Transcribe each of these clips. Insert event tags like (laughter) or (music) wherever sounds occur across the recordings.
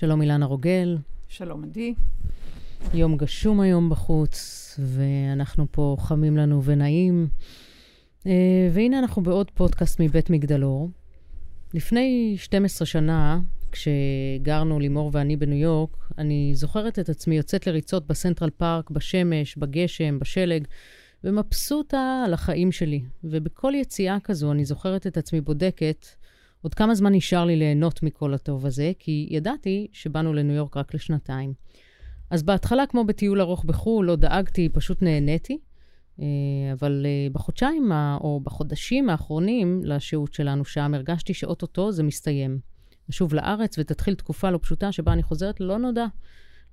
שלום אילנה רוגל. שלום עדי. יום גשום היום בחוץ, ואנחנו פה חמים לנו ונעים. אה, והנה אנחנו בעוד פודקאסט מבית מגדלור. לפני 12 שנה, כשגרנו לימור ואני בניו יורק, אני זוכרת את עצמי יוצאת לריצות בסנטרל פארק, בשמש, בגשם, בשלג, ומבסוטה על החיים שלי. ובכל יציאה כזו אני זוכרת את עצמי בודקת עוד כמה זמן נשאר לי ליהנות מכל הטוב הזה, כי ידעתי שבאנו לניו יורק רק לשנתיים. אז בהתחלה, כמו בטיול ארוך בחו"ל, לא דאגתי, פשוט נהניתי. אה, אבל אה, בחודשיים או בחודשים האחרונים לשהות שלנו שם, הרגשתי שאו-טו-טו זה מסתיים. נשוב לארץ ותתחיל תקופה לא פשוטה שבה אני חוזרת ללא נודע.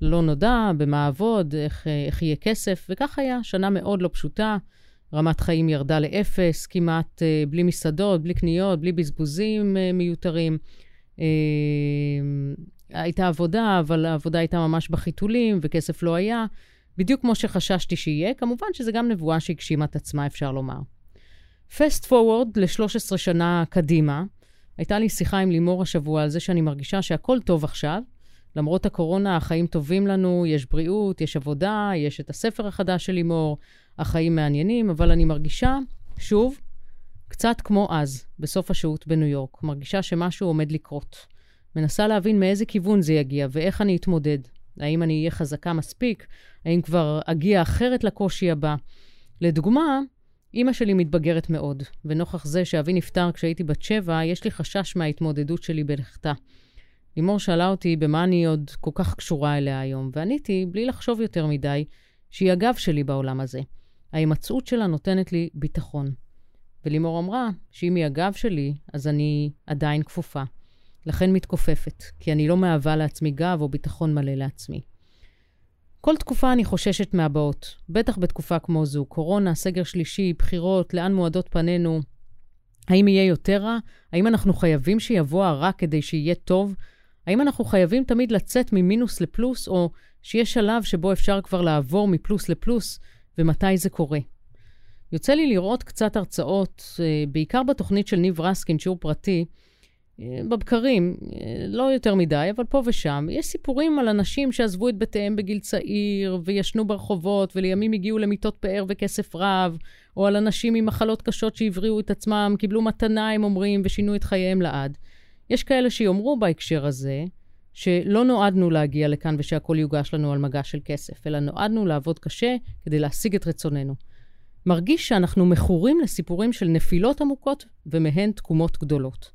לא נודע, במה אעבוד, איך, אה, איך יהיה כסף, וכך היה, שנה מאוד לא פשוטה. רמת חיים ירדה לאפס, כמעט בלי מסעדות, בלי קניות, בלי בזבוזים מיותרים. הייתה עבודה, אבל העבודה הייתה ממש בחיתולים, וכסף לא היה. בדיוק כמו שחששתי שיהיה, כמובן שזה גם נבואה שהגשימה את עצמה, אפשר לומר. פסט פורוורד ל-13 שנה קדימה, הייתה לי שיחה עם לימור השבוע על זה שאני מרגישה שהכל טוב עכשיו. למרות הקורונה, החיים טובים לנו, יש בריאות, יש עבודה, יש את הספר החדש של לימור, החיים מעניינים, אבל אני מרגישה, שוב, קצת כמו אז, בסוף השהות בניו יורק. מרגישה שמשהו עומד לקרות. מנסה להבין מאיזה כיוון זה יגיע ואיך אני אתמודד. האם אני אהיה חזקה מספיק? האם כבר אגיע אחרת לקושי הבא? לדוגמה, אימא שלי מתבגרת מאוד, ונוכח זה שאבי נפטר כשהייתי בת שבע, יש לי חשש מההתמודדות שלי בלכתה. לימור שאלה אותי במה אני עוד כל כך קשורה אליה היום, ועניתי, בלי לחשוב יותר מדי, שהיא הגב שלי בעולם הזה. ההימצאות שלה נותנת לי ביטחון. ולימור אמרה שאם היא הגב שלי, אז אני עדיין כפופה. לכן מתכופפת, כי אני לא מהווה לעצמי גב או ביטחון מלא לעצמי. כל תקופה אני חוששת מהבאות, בטח בתקופה כמו זו, קורונה, סגר שלישי, בחירות, לאן מועדות פנינו. האם יהיה יותר רע? האם אנחנו חייבים שיבוא הרע כדי שיהיה טוב? האם אנחנו חייבים תמיד לצאת ממינוס לפלוס, או שיש שלב שבו אפשר כבר לעבור מפלוס לפלוס, ומתי זה קורה? יוצא לי לראות קצת הרצאות, אה, בעיקר בתוכנית של ניב רסקין, שיעור פרטי, בבקרים, לא יותר מדי, אבל פה ושם, יש סיפורים על אנשים שעזבו את בתיהם בגיל צעיר, וישנו ברחובות, ולימים הגיעו למיטות פאר וכסף רב, או על אנשים עם מחלות קשות שהבריאו את עצמם, קיבלו מתנה, הם אומרים, ושינו את חייהם לעד. יש כאלה שיאמרו בהקשר הזה, שלא נועדנו להגיע לכאן ושהכול יוגש לנו על מגש של כסף, אלא נועדנו לעבוד קשה כדי להשיג את רצוננו. מרגיש שאנחנו מכורים לסיפורים של נפילות עמוקות ומהן תקומות גדולות.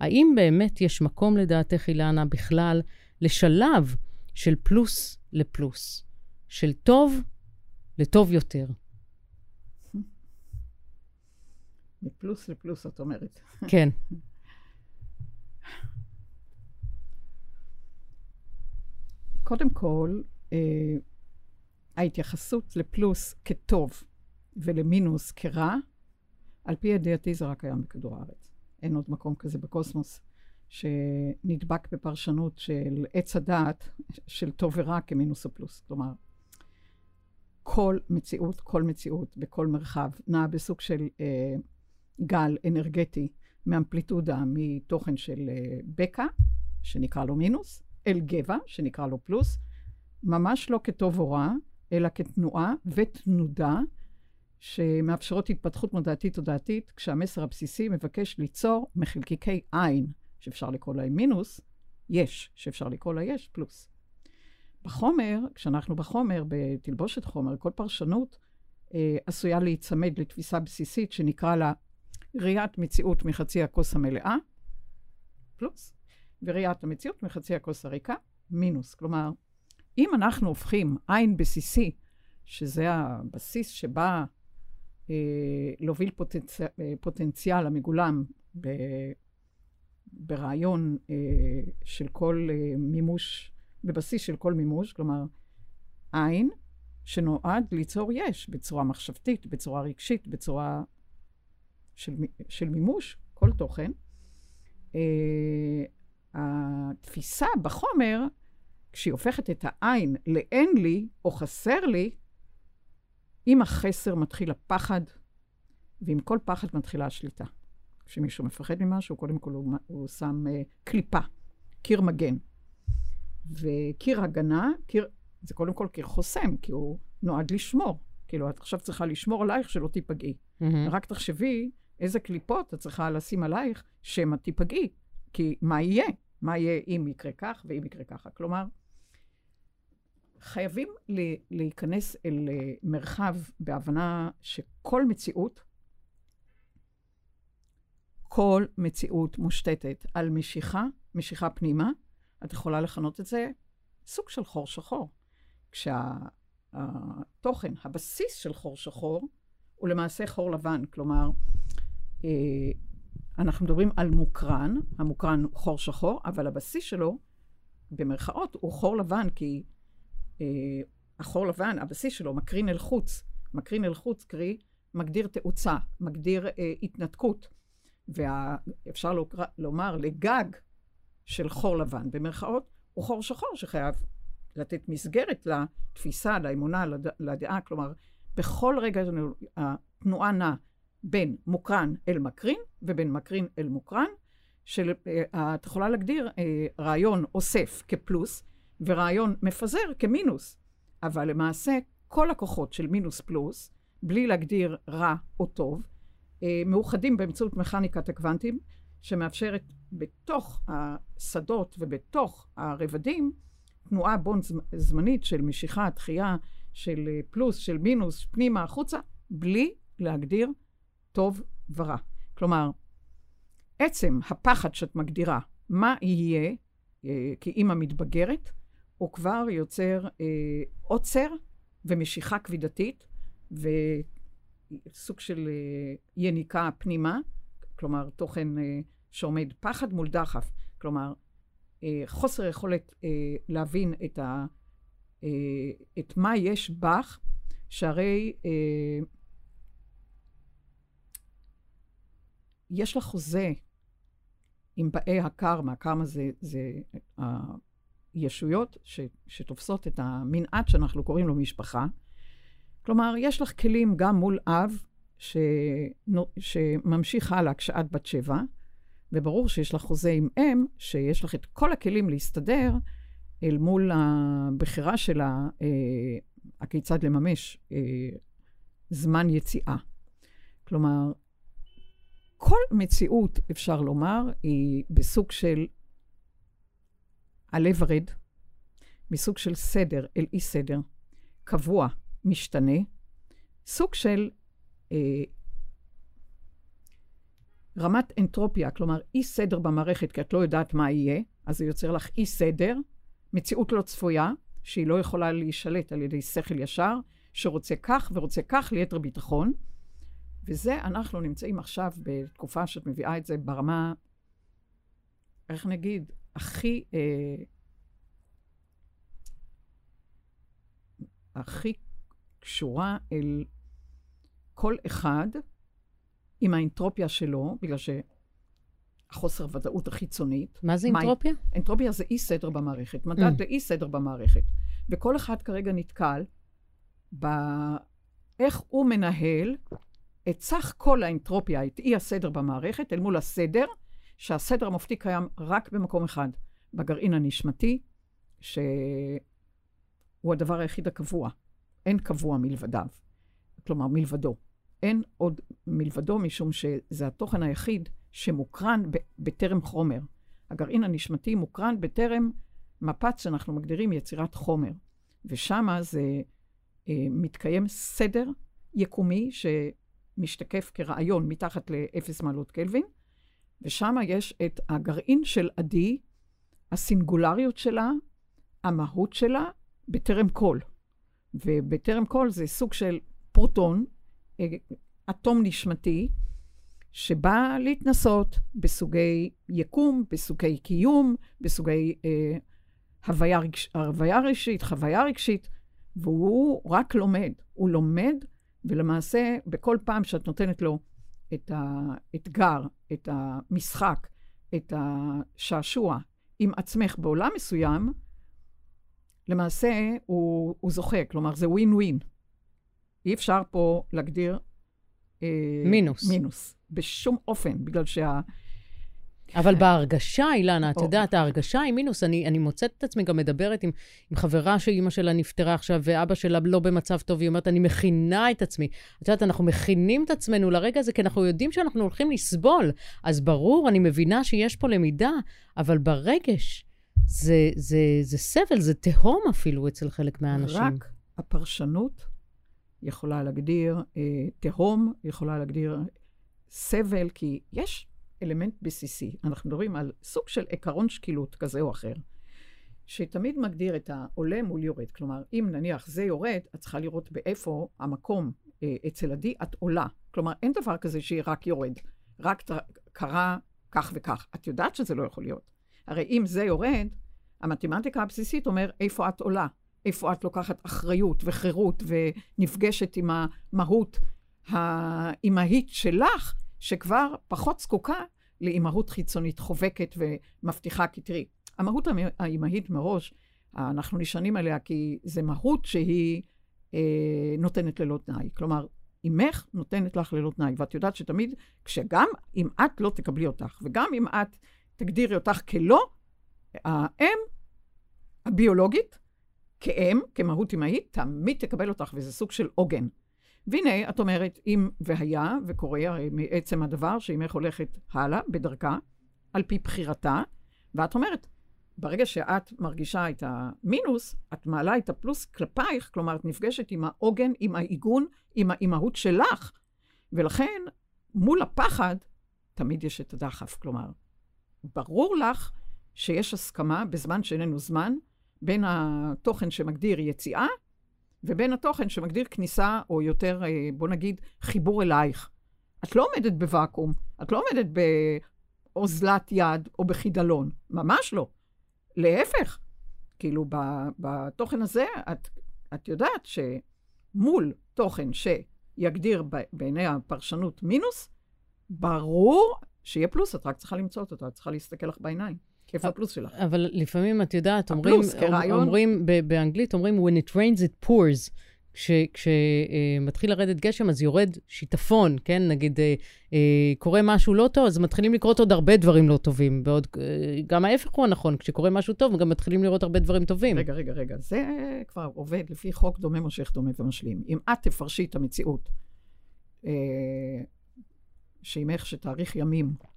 האם באמת יש מקום לדעתך, אילנה, בכלל לשלב של פלוס לפלוס, של טוב לטוב יותר? מפלוס לפלוס, את אומרת. כן. (laughs) קודם כל, אה, ההתייחסות לפלוס כטוב ולמינוס כרע, על פי ידיעתי זה רק קיים בכדור הארץ. אין עוד מקום כזה בקוסמוס שנדבק בפרשנות של עץ הדעת של טוב ורע כמינוס או פלוס. כלומר, כל מציאות, כל מציאות בכל מרחב נעה בסוג של אה, גל אנרגטי מאמפליטודה, מתוכן של אה, בקע, שנקרא לו מינוס, אל גבע, שנקרא לו פלוס, ממש לא כטוב או רע, אלא כתנועה ותנודה שמאפשרות התפתחות מודעתית-תודעתית, כשהמסר הבסיסי מבקש ליצור מחלקיקי עין, שאפשר לקרוא להם מינוס, יש, שאפשר לקרוא לה יש, פלוס. בחומר, כשאנחנו בחומר, בתלבושת חומר, כל פרשנות אה, עשויה להיצמד לתפיסה בסיסית שנקרא לה ראיית מציאות מחצי הכוס המלאה, פלוס, וראיית המציאות מחצי הכוס הריקה, מינוס. כלומר, אם אנחנו הופכים עין בסיסי, שזה הבסיס שבה אה, להוביל פוטנציאל, אה, פוטנציאל המגולם ב, ברעיון אה, של כל מימוש, בבסיס של כל מימוש, כלומר, עין שנועד ליצור יש בצורה מחשבתית, בצורה רגשית, בצורה של, של מימוש, כל תוכן. התפיסה בחומר, כשהיא הופכת את העין לאין לי או חסר לי, עם החסר מתחיל הפחד, ועם כל פחד מתחילה השליטה. כשמישהו מפחד ממשהו, קודם כל הוא, הוא שם uh, קליפה, קיר מגן. וקיר הגנה, קיר, זה קודם כל קיר חוסם, כי הוא נועד לשמור. כאילו, את עכשיו צריכה לשמור עלייך שלא תיפגעי. Mm-hmm. רק תחשבי איזה קליפות את צריכה לשים עלייך שמא תיפגעי. כי מה יהיה? מה יהיה אם יקרה כך ואם יקרה ככה? כלומר, חייבים להיכנס אל אה, מרחב בהבנה שכל מציאות, כל מציאות מושתתת על משיכה, משיכה פנימה, את יכולה לכנות את זה סוג של חור שחור. כשהתוכן, הבסיס של חור שחור, הוא למעשה חור לבן. כלומר, אה, אנחנו מדברים על מוקרן, המוקרן הוא חור שחור, אבל הבסיס שלו, במרכאות, הוא חור לבן, כי אה, החור לבן, הבסיס שלו, מקרין אל חוץ. מקרין אל חוץ, קרי, מגדיר תאוצה, מגדיר אה, התנתקות. ואפשר לומר, לגג של חור לבן, במרכאות, הוא חור שחור שחייב לתת מסגרת לתפיסה, לאמונה, לד... לדעה. כלומר, בכל רגע התנועה נעה בין מוקרן אל מקרין, ובין מקרין אל מוקרן, שאת אה, יכולה להגדיר אה, רעיון אוסף כפלוס, ורעיון מפזר כמינוס. אבל למעשה, כל הכוחות של מינוס פלוס, בלי להגדיר רע או טוב, אה, מאוחדים באמצעות מכניקת הקוונטים, שמאפשרת בתוך השדות ובתוך הרבדים, תנועה בונד זמנית של משיכה, דחייה, של פלוס, של מינוס, פנימה, החוצה, בלי להגדיר טוב ורע. כלומר, עצם הפחד שאת מגדירה מה יהיה אה, כאימא מתבגרת, הוא כבר יוצר אה, עוצר ומשיכה כבידתית וסוג של אה, יניקה פנימה, כלומר תוכן אה, שעומד פחד מול דחף, כלומר אה, חוסר יכולת אה, להבין את, ה, אה, את מה יש בך, שהרי אה, יש לך חוזה עם באי הקרמה, קרמה זה, זה הישויות ש, שתופסות את המנעד שאנחנו קוראים לו משפחה. כלומר, יש לך כלים גם מול אב ש, שממשיך הלאה כשאת בת שבע, וברור שיש לך חוזה עם אם, שיש לך את כל הכלים להסתדר אל מול הבחירה שלה, אה, הכיצד לממש אה, זמן יציאה. כלומר, כל מציאות, אפשר לומר, היא בסוג של עלה ורד, מסוג של סדר אל אי סדר, קבוע, משתנה, סוג של אה, רמת אנטרופיה, כלומר אי סדר במערכת, כי את לא יודעת מה יהיה, אז זה יוצר לך אי סדר, מציאות לא צפויה, שהיא לא יכולה להישלט על ידי שכל ישר, שרוצה כך ורוצה כך ליתר ביטחון. וזה, אנחנו נמצאים עכשיו בתקופה שאת מביאה את זה ברמה, איך נגיד, הכי, אה, הכי קשורה אל כל אחד עם האנטרופיה שלו, בגלל שהחוסר ודאות החיצונית. מה זה אנטרופיה? מה, אנטרופיה זה אי סדר במערכת, מדד mm. לאי סדר במערכת. וכל אחד כרגע נתקל באיך הוא מנהל את סך כל האנטרופיה, את אי הסדר במערכת, אל מול הסדר, שהסדר המופתי קיים רק במקום אחד, בגרעין הנשמתי, שהוא הדבר היחיד הקבוע. אין קבוע מלבדיו, כלומר מלבדו. אין עוד מלבדו, משום שזה התוכן היחיד שמוקרן בטרם חומר. הגרעין הנשמתי מוקרן בטרם מפץ שאנחנו מגדירים יצירת חומר. ושם זה אה, מתקיים סדר יקומי שמשתקף כרעיון מתחת לאפס מעלות קלווין, ושם יש את הגרעין של עדי, הסינגולריות שלה, המהות שלה, בטרם קול. ובטרם קול זה סוג של פרוטון, אה, אטום נשמתי, שבא להתנסות בסוגי יקום, בסוגי קיום, בסוגי אה, הוויה, רגש, הוויה רגשית, חוויה רגשית, והוא רק לומד. הוא לומד, ולמעשה, בכל פעם שאת נותנת לו את האתגר, את המשחק, את השעשוע עם עצמך בעולם מסוים, למעשה הוא, הוא זוכה, כלומר זה ווין ווין. אי אפשר פה להגדיר... אה, מינוס. מינוס, בשום אופן, בגלל שה... אבל בהרגשה, אילנה, את. יודעת, ההרגשה היא מינוס. אני, אני מוצאת את עצמי גם מדברת עם, עם חברה שאימא שלה נפטרה עכשיו, ואבא שלה לא במצב טוב, היא אומרת, אני מכינה את עצמי. את יודעת, אנחנו מכינים את עצמנו לרגע הזה, כי אנחנו יודעים שאנחנו הולכים לסבול. אז ברור, אני מבינה שיש פה למידה, אבל ברגש, זה, זה, זה סבל, זה תהום אפילו אצל חלק מהאנשים. רק הפרשנות יכולה להגדיר אה, תהום, יכולה להגדיר סבל, כי יש אלמנט בסיסי. אנחנו מדברים על סוג של עקרון שקילות כזה או אחר, שתמיד מגדיר את העולה מול יורד. כלומר, אם נניח זה יורד, את צריכה לראות באיפה המקום אה, אצל עדי, את עולה. כלומר, אין דבר כזה שהיא רק יורד, רק קרה כך וכך. את יודעת שזה לא יכול להיות. הרי אם זה יורד, המתמטיקה הבסיסית אומר איפה את עולה, איפה את לוקחת אחריות וחירות ונפגשת עם המהות האימהית שלך, שכבר פחות זקוקה לאימהות חיצונית חובקת ומבטיחה, כי תראי, המהות האימהית מראש, אנחנו נשענים עליה כי זו מהות שהיא אה, נותנת ללא תנאי. כלומר, אמך נותנת לך ללא תנאי, ואת יודעת שתמיד, כשגם אם את לא תקבלי אותך, וגם אם את תגדירי אותך כלא, האם הביולוגית, כאם, כמהות אמהית, תמיד תקבל אותך, וזה סוג של עוגן. והנה, את אומרת, אם והיה וקורה, הרי מעצם הדבר שאמך הולכת הלאה, בדרכה, על פי בחירתה, ואת אומרת, ברגע שאת מרגישה את המינוס, את מעלה את הפלוס כלפייך, כלומר, את נפגשת עם העוגן, עם העיגון, עם האימהות שלך, ולכן, מול הפחד, תמיד יש את הדחף. כלומר, ברור לך שיש הסכמה בזמן שאיננו זמן, בין התוכן שמגדיר יציאה, ובין התוכן שמגדיר כניסה, או יותר, בוא נגיד, חיבור אלייך. את לא עומדת בוואקום, את לא עומדת באוזלת יד או בחידלון, ממש לא. להפך, כאילו, בתוכן הזה, את, את יודעת שמול תוכן שיגדיר בעיני הפרשנות מינוס, ברור שיהיה פלוס, את רק צריכה למצוא אותו, את צריכה להסתכל לך בעיניים. איפה הפלוס שלך? אבל לפעמים, את יודעת, אומרים, הפלוס, כרעיון. אומרים, באנגלית אומרים, when it rains it pours. כשמתחיל לרדת גשם, אז יורד שיטפון, כן? נגיד, אה, אה, קורה משהו לא טוב, אז מתחילים לקרות עוד הרבה דברים לא טובים. ועוד, אה, גם ההפך הוא הנכון, כשקורה משהו טוב, גם מתחילים לראות הרבה דברים טובים. רגע, רגע, רגע. זה כבר עובד לפי חוק דומה מושך דומה ומשלים. אם את תפרשי את המציאות, אה, שעמך שתאריך ימים, אה,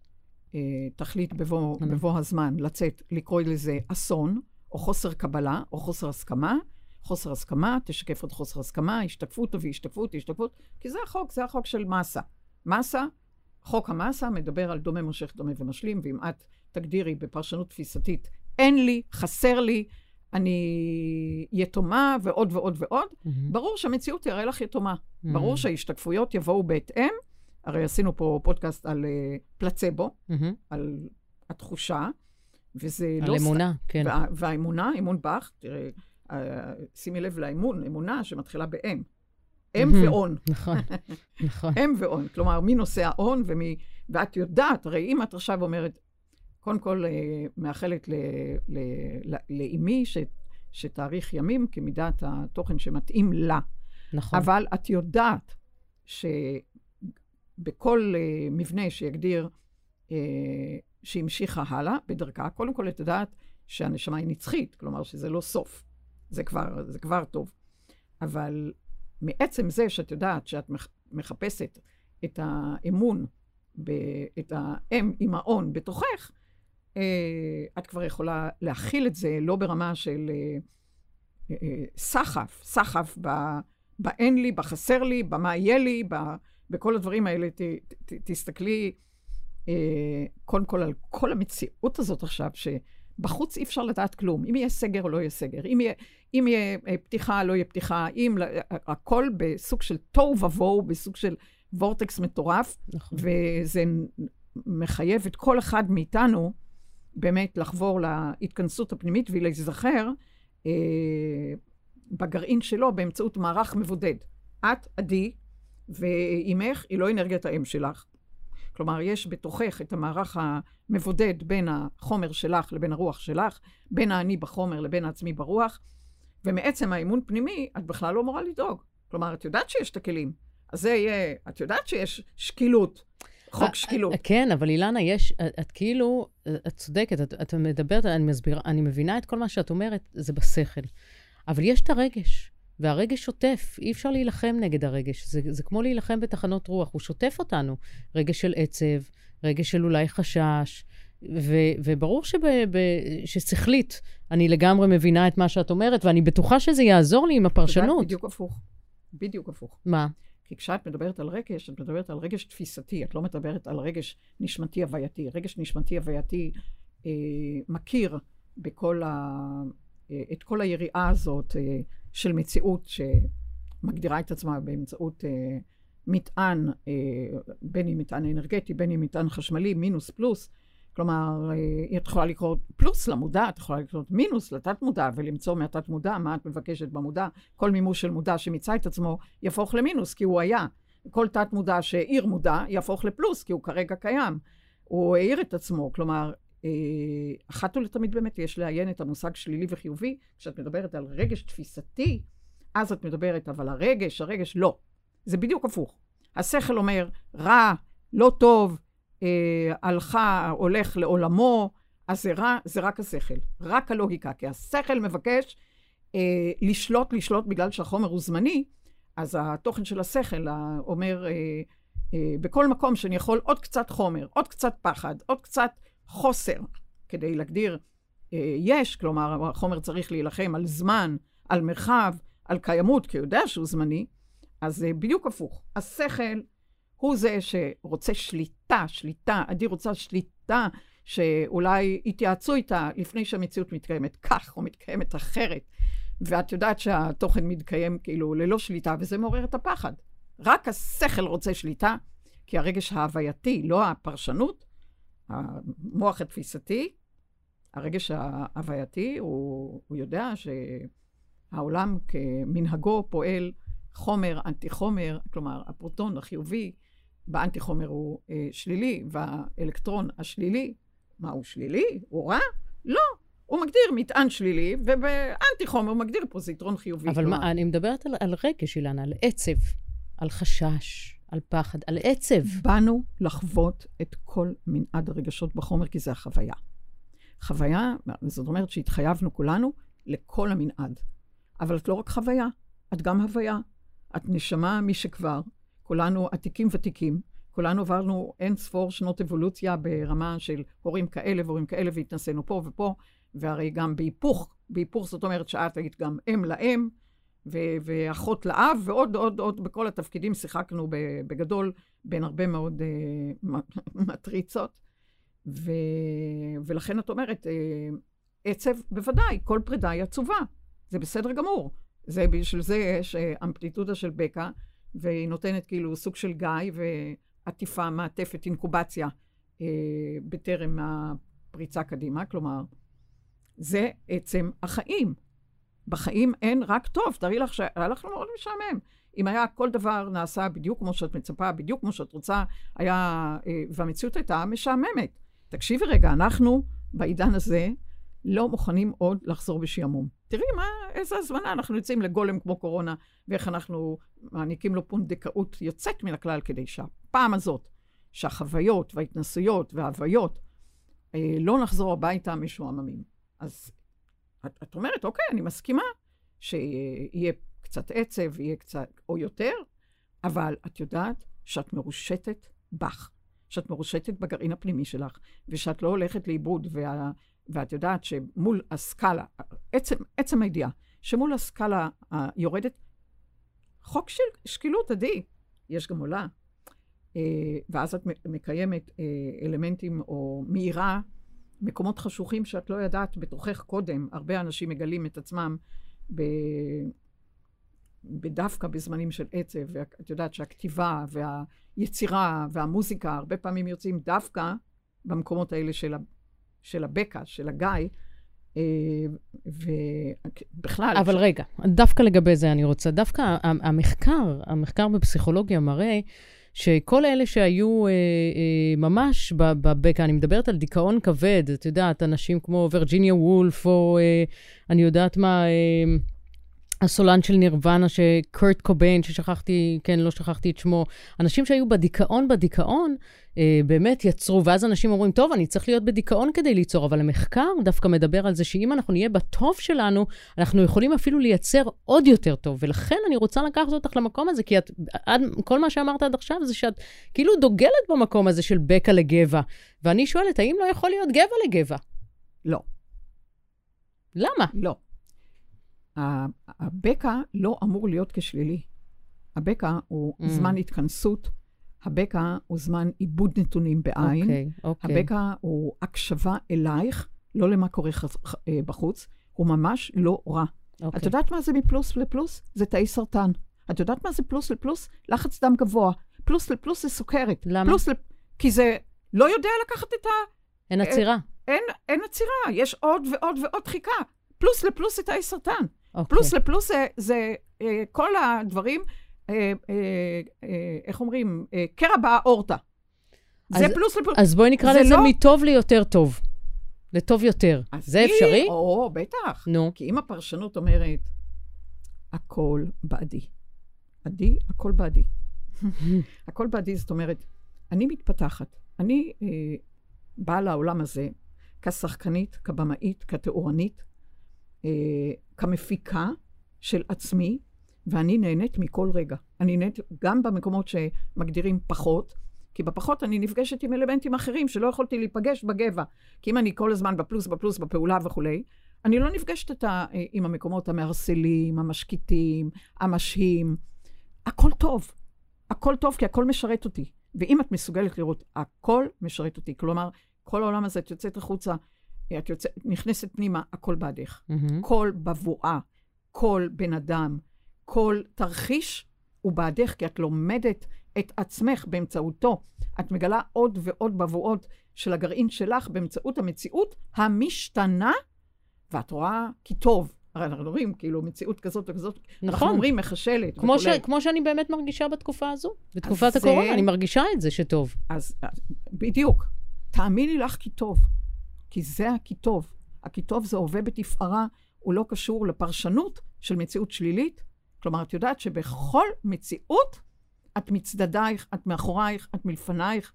תחליט בבוא, בבוא הזמן לצאת, לקרוא לזה אסון, או חוסר קבלה, או חוסר הסכמה, חוסר הסכמה, תשקף עוד חוסר הסכמה, השתקפות תביא השתקפות, השתקפות, כי זה החוק, זה החוק של מסה. מסה, חוק המסה מדבר על דומה מושך, דומה ומשלים, ואם את תגדירי בפרשנות תפיסתית, אין לי, חסר לי, אני יתומה ועוד ועוד ועוד, mm-hmm. ברור שהמציאות תראה לך יתומה. Mm-hmm. ברור שההשתקפויות יבואו בהתאם. הרי עשינו פה פודקאסט על uh, פלצבו, mm-hmm. על התחושה, וזה על לא... על אמונה, ס... כן. וה, והאמונה, אמון בך, תראה, uh, שימי לב לאמון, אמונה שמתחילה באם. אם. ואון. (laughs) נכון, נכון. אם ואון. כלומר, מי נושא ההון ומי... ואת יודעת, הרי אם את עכשיו אומרת, קודם כל, uh, מאחלת לאימי ש... שתאריך ימים כמידת התוכן שמתאים לה. נכון. אבל את יודעת ש... בכל uh, מבנה שיגדיר uh, שהמשיכה הלאה בדרכה, קודם כל את יודעת שהנשמה היא נצחית, כלומר שזה לא סוף. זה כבר, זה כבר טוב. אבל מעצם זה שאת יודעת שאת מחפשת את האמון, את האם עם ההון בתוכך, uh, את כבר יכולה להכיל את זה לא ברמה של סחף, סחף באין לי, בחסר לי, במה יהיה לי. בכל הדברים האלה, ת, ת, תסתכלי אה, קודם כל על כל המציאות הזאת עכשיו, שבחוץ אי אפשר לדעת כלום. אם יהיה סגר או לא יהיה סגר, אם יהיה, אם יהיה אה, פתיחה, לא יהיה פתיחה, אם... הכל בסוג של תוהו ובוהו, בסוג של וורטקס מטורף, נכון. וזה מחייב את כל אחד מאיתנו באמת לחבור להתכנסות הפנימית ולהיזכר אה, בגרעין שלו באמצעות מערך מבודד. את, עדי, ואימך היא לא אנרגיית האם שלך. כלומר, יש בתוכך את המערך המבודד בין החומר שלך לבין הרוח שלך, בין האני בחומר לבין העצמי ברוח, ומעצם האמון פנימי, את בכלל לא אמורה לדאוג. כלומר, את יודעת שיש את הכלים. אז זה יהיה, את יודעת שיש שקילות. חוק שקילות. כן, אבל אילנה, יש, את, את כאילו, את צודקת, את, את מדברת, אני מסבירה, אני מבינה את כל מה שאת אומרת, זה בשכל. אבל יש את הרגש, והרגש שוטף, אי אפשר להילחם נגד הרגש. זה, זה כמו להילחם בתחנות רוח, הוא שוטף אותנו. רגש של עצב, רגש של אולי חשש, ו, וברור שב, ב, ששכלית, אני לגמרי מבינה את מה שאת אומרת, ואני בטוחה שזה יעזור לי עם הפרשנות. בדיוק הפוך. בדיוק הפוך. מה? כי כשאת מדברת על רגש, את מדברת על רגש תפיסתי, את לא מדברת על רגש נשמתי הווייתי. רגש נשמתי הווייתי אה, מכיר בכל ה... אה, את כל היריעה הזאת אה, של מציאות שמגדירה את עצמה באמצעות אה, מטען, אה, בין אם מטען אנרגטי, בין אם מטען חשמלי, מינוס פלוס. כלומר, אה, היא יכולה לקרוא פלוס למודע, את יכולה לקרוא מינוס לתת מודע ולמצוא מהתת מודע מה את מבקשת במודע. כל מימוש של מודע שמיצה את עצמו יהפוך למינוס כי הוא היה. כל תת מודע שהעיר מודע יהפוך לפלוס כי הוא כרגע קיים. הוא העיר את עצמו, כלומר, אחת ולתמיד באמת יש לעיין את המושג שלילי וחיובי. כשאת מדברת על רגש תפיסתי, אז את מדברת, אבל הרגש, הרגש, לא. זה בדיוק הפוך. השכל אומר, רע, לא טוב, אה, הלכה, הולך לעולמו, אז זה, רע, זה רק השכל, רק הלוגיקה. כי השכל מבקש אה, לשלוט, לשלוט בגלל שהחומר הוא זמני, אז התוכן של השכל אומר, אה, אה, בכל מקום שאני יכול עוד קצת חומר, עוד קצת פחד, עוד קצת חוסר, כדי להגדיר אה, יש, כלומר, החומר צריך להילחם על זמן, על מרחב, על קיימות, כי הוא יודע שהוא זמני, אז זה בדיוק הפוך. השכל הוא זה שרוצה שליטה, שליטה, עדי רוצה שליטה, שאולי יתייעצו איתה לפני שהמציאות מתקיימת כך או מתקיימת אחרת. ואת יודעת שהתוכן מתקיים כאילו ללא שליטה, וזה מעורר את הפחד. רק השכל רוצה שליטה, כי הרגש ההווייתי, לא הפרשנות, המוח התפיסתי, הרגש ההווייתי, הוא, הוא יודע שהעולם כמנהגו פועל חומר, אנטי חומר, כלומר הפרוטון החיובי באנטי חומר הוא אה, שלילי, והאלקטרון השלילי, מה הוא שלילי? הוא רע? לא. הוא מגדיר מטען שלילי, ובאנטי חומר הוא מגדיר פוזיטרון חיובי. אבל מה, אני מדברת על, על רגש, אילנה, על עצב, על חשש, על פחד, על עצב. באנו לחוות את כל מנעד הרגשות בחומר, כי זה החוויה. חוויה, זאת אומרת שהתחייבנו כולנו לכל המנעד. אבל את לא רק חוויה, את גם הוויה. את נשמה משכבר, כולנו עתיקים ותיקים, כולנו עברנו אין ספור שנות אבולוציה ברמה של הורים כאלה והורים כאלה, והתנסינו פה ופה, והרי גם בהיפוך, בהיפוך זאת אומרת שאת היית גם אם לאם, ו- ואחות לאב, ועוד עוד עוד בכל התפקידים שיחקנו בגדול בין הרבה מאוד uh, מטריצות. ו- ולכן את אומרת, uh, עצב, בוודאי, כל פרידה היא עצובה, זה בסדר גמור. זה, בשביל זה יש uh, אמפליטודה של בקע, והיא נותנת כאילו סוג של גיא ועטיפה, מעטפת, אינקובציה אה, בטרם הפריצה קדימה. כלומר, זה עצם החיים. בחיים אין רק טוב. תארי לך שהיה לך מאוד משעמם. אם היה כל דבר נעשה בדיוק כמו שאת מצפה, בדיוק כמו שאת רוצה, היה, אה, והמציאות הייתה משעממת. תקשיבי רגע, אנחנו בעידן הזה לא מוכנים עוד לחזור בשעמום. תראי מה, איזה הזמנה, אנחנו יוצאים לגולם כמו קורונה, ואיך אנחנו מעניקים לו פונדקאות יוצאת מן הכלל, כדי שהפעם הזאת, שהחוויות וההתנסויות וההוויות, אה, לא נחזור הביתה משועממים. אז את, את אומרת, אוקיי, אני מסכימה שיהיה קצת עצב, יהיה קצת, או יותר, אבל את יודעת שאת מרושתת בך, שאת מרושתת בגרעין הפנימי שלך, ושאת לא הולכת לאיבוד, וה... ואת יודעת שמול הסקאלה, עצם, עצם הידיעה, שמול הסקאלה היורדת, חוק של שקילות, עדי, יש גם עולה. אה, ואז את מקיימת אה, אלמנטים או מאירה מקומות חשוכים שאת לא ידעת בתוכך קודם. הרבה אנשים מגלים את עצמם ב... בדווקא בזמנים של עצב, ואת יודעת שהכתיבה והיצירה והמוזיקה הרבה פעמים יוצאים דווקא במקומות האלה של, של הבקע, של הגיא, אה, ובכלל... אבל ש... רגע, דווקא לגבי זה אני רוצה, דווקא המחקר, המחקר בפסיכולוגיה מראה שכל אלה שהיו אה, אה, ממש בבקע, אני מדברת על דיכאון כבד, את יודעת, אנשים כמו וירג'יניה וולף, או אה, אני יודעת מה, אה, הסולן של נירוונה, שקורט קוביין, ששכחתי, כן, לא שכחתי את שמו, אנשים שהיו בדיכאון, בדיכאון, אה, באמת יצרו, ואז אנשים אומרים, טוב, אני צריך להיות בדיכאון כדי ליצור, אבל המחקר דווקא מדבר על זה שאם אנחנו נהיה בטוב שלנו, אנחנו יכולים אפילו לייצר עוד יותר טוב, ולכן אני רוצה לקחת אותך למקום הזה, כי את, עד, כל מה שאמרת עד עכשיו זה שאת כאילו דוגלת במקום הזה של בקע לגבע, ואני שואלת, האם לא יכול להיות גבע לגבע? לא. למה? לא. הבקע לא אמור להיות כשלילי. הבקע הוא mm. זמן התכנסות, הבקע הוא זמן עיבוד נתונים בעין, okay, אוקיי, okay. אוקיי. הבקע הוא הקשבה אלייך, לא למה קורה חס, אה, בחוץ, הוא ממש לא רע. Okay. אוקיי. את יודעת מה זה מפלוס לפלוס? זה תאי סרטן. את יודעת מה זה פלוס לפלוס? לחץ דם גבוה. פלוס לפלוס זה סוכרת. למה? פלוס לפ... כי זה לא יודע לקחת את ה... אין עצירה. אין, אין עצירה, יש עוד ועוד ועוד חיכה. פלוס לפלוס זה תאי סרטן. Okay. פלוס לפלוס זה, זה אה, כל הדברים, אה, אה, אה, איך אומרים, קרע באורטה. זה פלוס לפלוס. אז בואי נקרא לזה לא... מטוב ליותר טוב. לטוב יותר. זה היא, אפשרי? או, בטח. נו. כי אם הפרשנות אומרת, הכל בעדי. עדי, הכל בעדי. (laughs) הכל בעדי, זאת אומרת, אני מתפתחת. אני אה, באה לעולם הזה כשחקנית, כבמאית, כתאורנית, אה, כמפיקה של עצמי, ואני נהנית מכל רגע. אני נהנית גם במקומות שמגדירים פחות, כי בפחות אני נפגשת עם אלמנטים אחרים שלא יכולתי להיפגש בגבע. כי אם אני כל הזמן בפלוס, בפלוס, בפעולה וכולי, אני לא נפגשת אתה, אה, עם המקומות המערסלים, המשקיטים, המשהים. הכל טוב. הכל טוב, כי הכל משרת אותי. ואם את מסוגלת לראות, הכל משרת אותי. כלומר, כל העולם הזה, את יוצאת החוצה, את יוצאת, נכנסת פנימה, הכל בעדך. Mm-hmm. כל בבואה, כל בן אדם, כל תרחיש הוא בעדך, כי את לומדת את עצמך באמצעותו. את מגלה עוד ועוד בבואות של הגרעין שלך באמצעות המציאות המשתנה, ואת רואה כי טוב. הרי אנחנו אומרים, כאילו, מציאות כזאת וכזאת, נכון. אנחנו אומרים מחשלת. כמו, ש, כמו שאני באמת מרגישה בתקופה הזו, בתקופת הקורונה, זה... אני מרגישה את זה שטוב. אז, אז בדיוק. תאמיני לך כי טוב. כי זה הכי טוב. הכי טוב זה הווה בתפארה, הוא לא קשור לפרשנות של מציאות שלילית. כלומר, את יודעת שבכל מציאות את מצדדייך, את מאחורייך, את מלפנייך,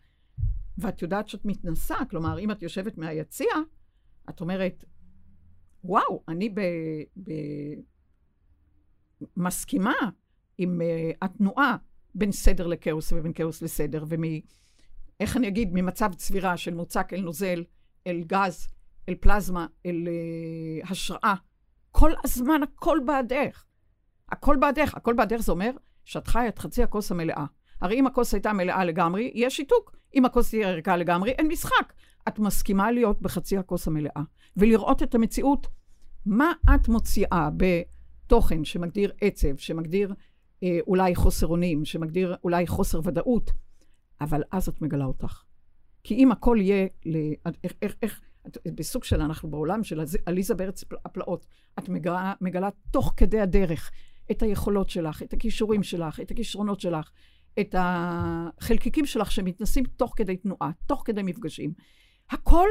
ואת יודעת שאת מתנסה. כלומר, אם את יושבת מהיציע, את אומרת, וואו, אני ב... ב... מסכימה עם uh, התנועה בין סדר לכאוס ובין כאוס לסדר, ומ... איך אני אגיד, ממצב צבירה של מוצק אל נוזל, אל גז, אל פלזמה, אל uh, השראה. כל הזמן הכל בעדך. הכל בעדך. הכל בעדך זה אומר שאת חיה את חצי הכוס המלאה. הרי אם הכוס הייתה מלאה לגמרי, יש שיתוק. אם הכוס תהיה ערכה לגמרי, אין משחק. את מסכימה להיות בחצי הכוס המלאה, ולראות את המציאות. מה את מוציאה בתוכן שמגדיר עצב, שמגדיר אה, אולי חוסר אונים, שמגדיר אולי חוסר ודאות, אבל אז את מגלה אותך. כי אם הכל יהיה, ל... איך, איך, איך, בסוג של אנחנו בעולם של עליזה בארץ הפלאות, את מגלה, מגלה תוך כדי הדרך את היכולות שלך, את הכישורים שלך, את הכישרונות שלך, את החלקיקים שלך שמתנסים תוך כדי תנועה, תוך כדי מפגשים. הכל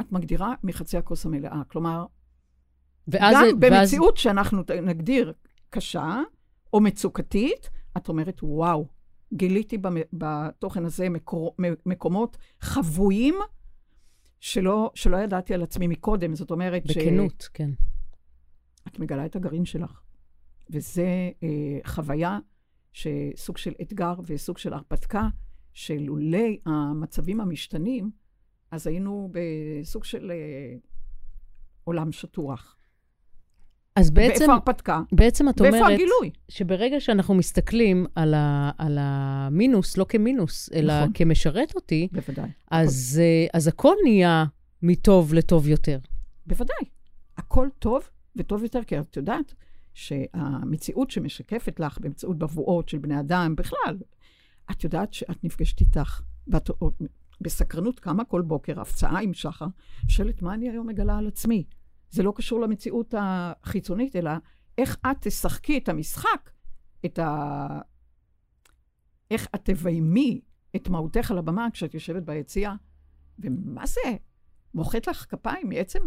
את מגדירה מחצי הכוס המלאה. כלומר, ואז, גם ואז... במציאות שאנחנו נגדיר קשה או מצוקתית, את אומרת, וואו, גיליתי בתוכן הזה מקור, מקומות חבויים שלא, שלא ידעתי על עצמי מקודם. זאת אומרת בכנות, ש... בכנות, כן. את מגלה את הגרעין שלך. וזה אה, חוויה שסוג של אתגר וסוג של הרפתקה, שלולי המצבים המשתנים, אז היינו בסוג של אה, עולם שטוח. אז בעצם... ואיפה הרפתקה? בעצם את אומרת... ואיפה הגילוי? שברגע שאנחנו מסתכלים על, ה, על המינוס, לא כמינוס, אלא נכון. כמשרת אותי, בוודאי. אז, נכון. אז הכל נהיה מטוב לטוב יותר. בוודאי. הכל טוב וטוב יותר, כי את יודעת שהמציאות שמשקפת לך באמצעות בבואות של בני אדם, בכלל, את יודעת שאת נפגשת איתך, ואת בסקרנות קמה כל בוקר, הפצעה עם שחר, שואלת מה אני היום מגלה על עצמי. זה לא קשור למציאות החיצונית, אלא איך את תשחקי את המשחק, את ה... איך את תביימי את מהותך על הבמה כשאת יושבת ביציע, ומה זה? מוחאת לך כפיים מעצם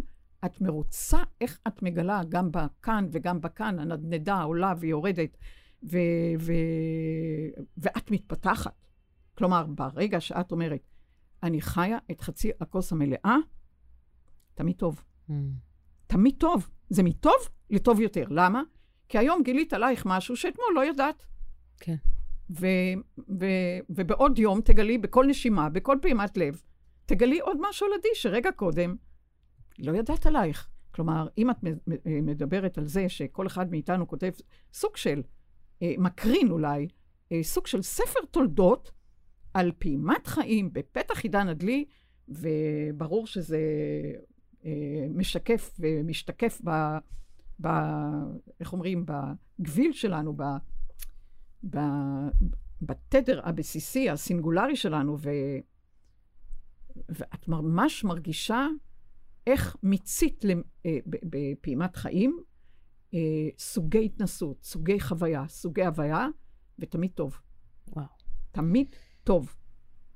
את מרוצה איך את מגלה גם בכאן וגם בכאן, הנדנדה עולה ויורדת, ו- ו- ואת מתפתחת. כלומר, ברגע שאת אומרת, אני חיה את חצי הכוס המלאה, תמיד טוב. Mm. תמיד טוב. זה מטוב לטוב יותר. למה? כי היום גילית עלייך משהו שאתמול לא ידעת. כן. ו- ו- ובעוד יום תגלי בכל נשימה, בכל פעימת לב, תגלי עוד משהו על עדי שרגע קודם לא ידעת עלייך. כלומר, אם את מדברת על זה שכל אחד מאיתנו כותב סוג של, אה, מקרין אולי, אה, סוג של ספר תולדות על פעימת חיים בפתח עידן הדלי, וברור שזה אה, משקף ומשתקף ב... ב... איך אומרים? בגביל שלנו, ב... ב... בתדר הבסיסי, הסינגולרי שלנו, ו... ואת ממש מרגישה איך מיצית. אה, בפעימת חיים אה, סוגי התנסות, סוגי חוויה, סוגי הוויה, ותמיד טוב. וואו. תמיד טוב.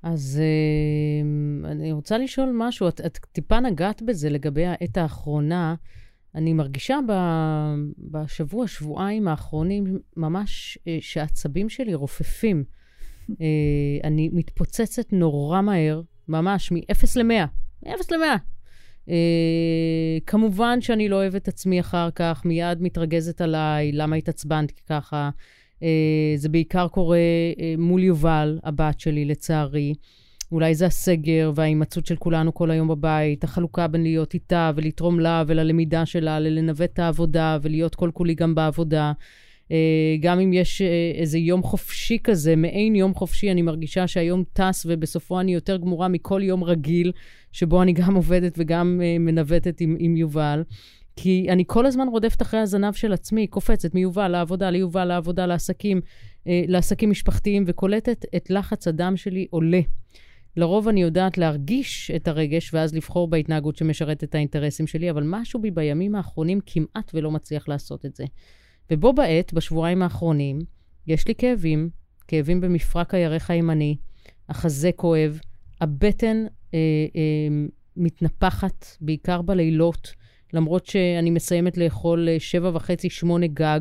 אז uh, אני רוצה לשאול משהו. את, את טיפה נגעת בזה לגבי העת האחרונה. אני מרגישה ב, בשבוע, שבועיים האחרונים, ממש uh, שהעצבים שלי רופפים. uh, (laughs) אני מתפוצצת נורא מהר, ממש מ-0 ל-100. מ-0 ל-100. Uh, כמובן שאני לא אוהבת עצמי אחר כך, מיד מתרגזת עליי, למה התעצבנתי ככה. Uh, זה בעיקר קורה uh, מול יובל, הבת שלי, לצערי. אולי זה הסגר וההימצאות של כולנו כל היום בבית, החלוקה בין להיות איתה ולתרום לה וללמידה שלה, ללנווט את העבודה ולהיות כל כולי גם בעבודה. Uh, גם אם יש איזה יום חופשי כזה, מעין יום חופשי, אני מרגישה שהיום טס ובסופו אני יותר גמורה מכל יום רגיל, שבו אני גם עובדת וגם מנווטת עם, עם יובל. כי אני כל הזמן רודפת אחרי הזנב של עצמי, קופצת מיובל לעבודה, ליובל לעבודה, לעסקים, אה, לעסקים משפחתיים, וקולטת את לחץ הדם שלי עולה. לרוב אני יודעת להרגיש את הרגש ואז לבחור בהתנהגות שמשרת את האינטרסים שלי, אבל משהו בי בימים האחרונים כמעט ולא מצליח לעשות את זה. ובו בעת, בשבועיים האחרונים, יש לי כאבים, כאבים במפרק הירך הימני, החזה כואב, הבטן אה, אה, מתנפחת, בעיקר בלילות. למרות שאני מסיימת לאכול אה, שבע וחצי, שמונה גג.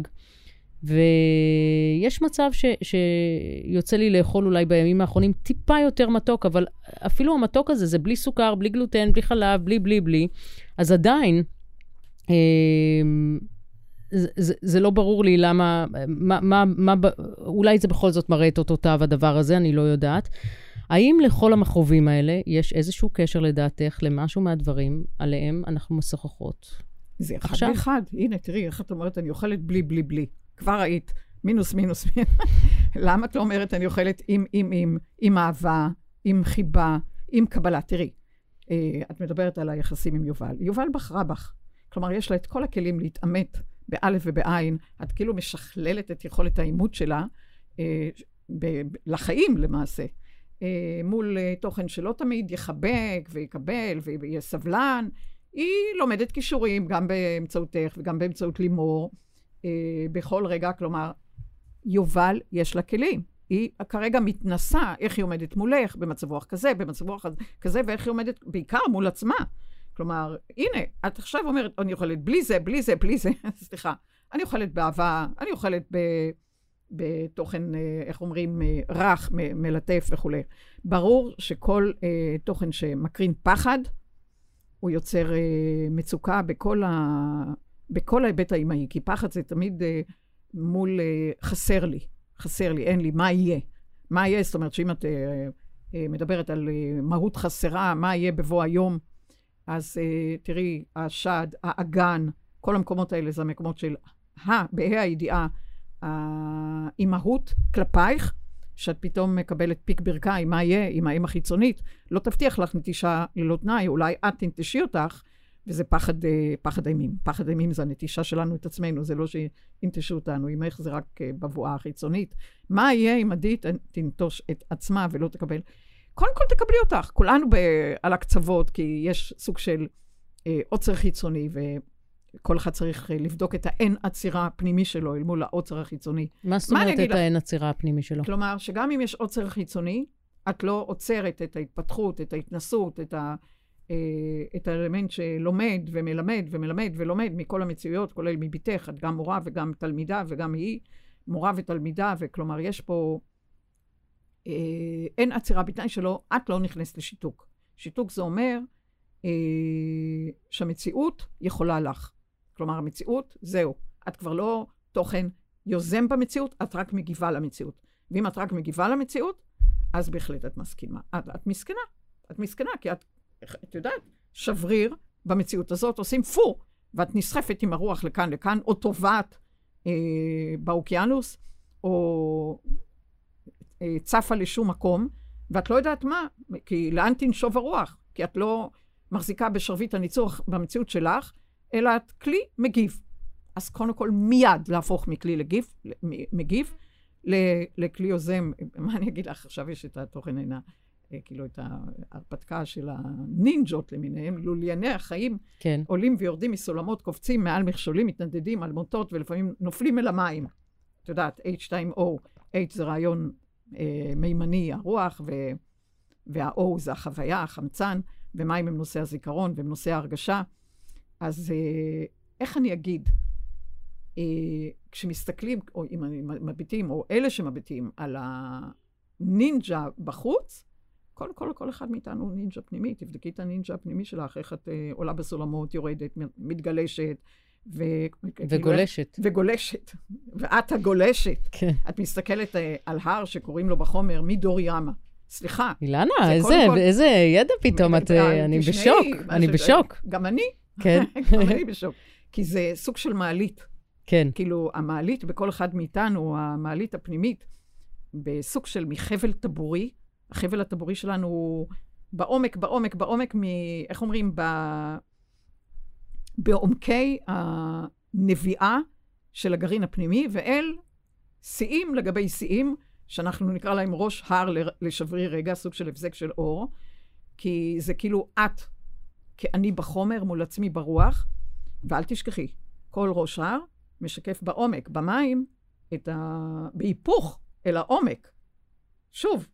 ויש מצב ש, שיוצא לי לאכול אולי בימים האחרונים טיפה יותר מתוק, אבל אפילו המתוק הזה זה בלי סוכר, בלי גלוטן, בלי חלב, בלי בלי בלי. אז עדיין, אה, זה, זה, זה לא ברור לי למה, מה, מה, מה, אולי זה בכל זאת מראה את אותותיו הדבר הזה, אני לא יודעת. האם לכל המכרובים האלה יש איזשהו קשר לדעתך למשהו מהדברים עליהם אנחנו משוחחות? זה אחד עכשיו? באחד. הנה, תראי, איך את אומרת, אני אוכלת בלי, בלי, בלי. כבר היית, מינוס, מינוס, מינוס. (laughs) למה את לא אומרת, אני אוכלת עם, עם, עם, עם אהבה, עם חיבה, עם קבלה? תראי, אה, את מדברת על היחסים עם יובל. יובל בחרה בך. כלומר, יש לה את כל הכלים להתעמת באלף ובעין. את כאילו משכללת את יכולת העימות שלה אה, ב- לחיים למעשה. אה, מול אה, תוכן שלא תמיד יחבק ויקבל ויהיה סבלן. היא לומדת כישורים גם באמצעותך וגם באמצעות לימור אה, בכל רגע. כלומר, יובל יש לה כלים. היא כרגע מתנסה איך היא עומדת מולך, במצב רוח כזה, במצב רוח כזה, ואיך היא עומדת בעיקר מול עצמה. כלומר, הנה, את עכשיו אומרת, אני אוכלת בלי זה, בלי זה, בלי זה, (laughs) סליחה. אני אוכלת באהבה, אני אוכלת ב... בתוכן, אה, איך אומרים, אה, רך, מלטף וכולי. ברור שכל אה, תוכן שמקרין פחד, הוא יוצר אה, מצוקה בכל, ה, בכל ההיבט האימהי, כי פחד זה תמיד אה, מול אה, חסר לי, חסר לי, אין לי, מה יהיה? מה יהיה? זאת אומרת שאם את אה, אה, מדברת על אה, מהות חסרה, מה יהיה בבוא היום, אז אה, תראי, השד, האגן, כל המקומות האלה זה המקומות של ה, בה"א הידיעה, האימהות כלפייך, שאת פתאום מקבלת פיק ברכיים, מה יהיה עם האם החיצונית, לא תבטיח לך נטישה ללא תנאי, אולי את תנטשי אותך, וזה פחד, אה, פחד אימים. פחד אימים זה הנטישה שלנו את עצמנו, זה לא שינטשו אותנו, אמך זה רק אה, בבואה החיצונית. מה יהיה אם עדי תנטוש את עצמה ולא תקבל? קודם כל תקבלי אותך, כולנו ב, על הקצוות, כי יש סוג של אה, עוצר חיצוני. כל אחד צריך אה, לבדוק את האין עצירה הפנימי שלו אל מול העוצר החיצוני. מה זאת אומרת את האין עצירה הפנימי שלו? כלומר, שגם אם יש עוצר חיצוני, את לא עוצרת את ההתפתחות, את ההתנסות, את, ה, אה, את האלמנט שלומד ומלמד ומלמד ולומד מכל המציאויות, כולל מביתך, את גם מורה וגם תלמידה וגם היא מורה ותלמידה, וכלומר, יש פה... אה, אין עצירה בתנאי שלא, את לא נכנסת לשיתוק. שיתוק זה אומר אה, שהמציאות יכולה לך. כלומר, המציאות, זהו. את כבר לא תוכן יוזם במציאות, את רק מגיבה למציאות. ואם את רק מגיבה למציאות, אז בהחלט את מסכימה. את, את מסכנה. את מסכנה, כי את, את יודעת, שבריר במציאות הזאת עושים פו, ואת נסחפת עם הרוח לכאן לכאן, או טובעת אה, באוקיינוס, או אה, צפה לשום מקום, ואת לא יודעת מה, כי לאן תנשוב הרוח? כי את לא מחזיקה בשרביט הניצוח במציאות שלך, אלא את כלי מגיב. אז קודם כל מיד להפוך מכלי לגיב, מגיב לכלי יוזם. מה אני אגיד לך? עכשיו יש את התוכן הנה, אה, כאילו את ההרפתקה של הנינג'ות למיניהם, לולייני החיים, כן. עולים ויורדים מסולמות, קופצים מעל מכשולים, מתנדדים על מוטות ולפעמים נופלים אל המים. את יודעת, H2O, H זה רעיון אה, מימני, הרוח, ו, וה-O זה החוויה, החמצן, ומים הם נושא הזיכרון והם נושא ההרגשה. אז אה, איך אני אגיד? אה, כשמסתכלים, או אם מביטים, או אלה שמביטים על הנינג'ה בחוץ, קודם כל, כל אחד מאיתנו הוא נינג'ה פנימי. תבדקי את הנינג'ה הפנימי שלך, איך את אה, עולה בסולמות, יורדת, מתגלשת. ו... וגולשת. וגולשת. ואת הגולשת. כן. את מסתכלת אה, על הר שקוראים לו בחומר מדור ימה. סליחה. אילנה, איזה, כל... איזה ידע פתאום את... אני בשוק, אני בשוק. גם אני. כן. (laughs) גם אני בשוק. כי זה סוג של מעלית. כן. כאילו, המעלית בכל אחד מאיתנו, המעלית הפנימית, בסוג של מחבל טבורי, החבל הטבורי שלנו הוא בעומק, בעומק, בעומק, מ... איך אומרים? ב... בעומקי הנביאה של הגרעין הפנימי, ואל שיאים לגבי שיאים, שאנחנו נקרא להם ראש הר לשברי רגע, סוג של הבזק של אור, כי זה כאילו את כאני בחומר מול עצמי ברוח, ואל תשכחי, כל ראש הר משקף בעומק, במים, את ה... בהיפוך אל העומק. שוב,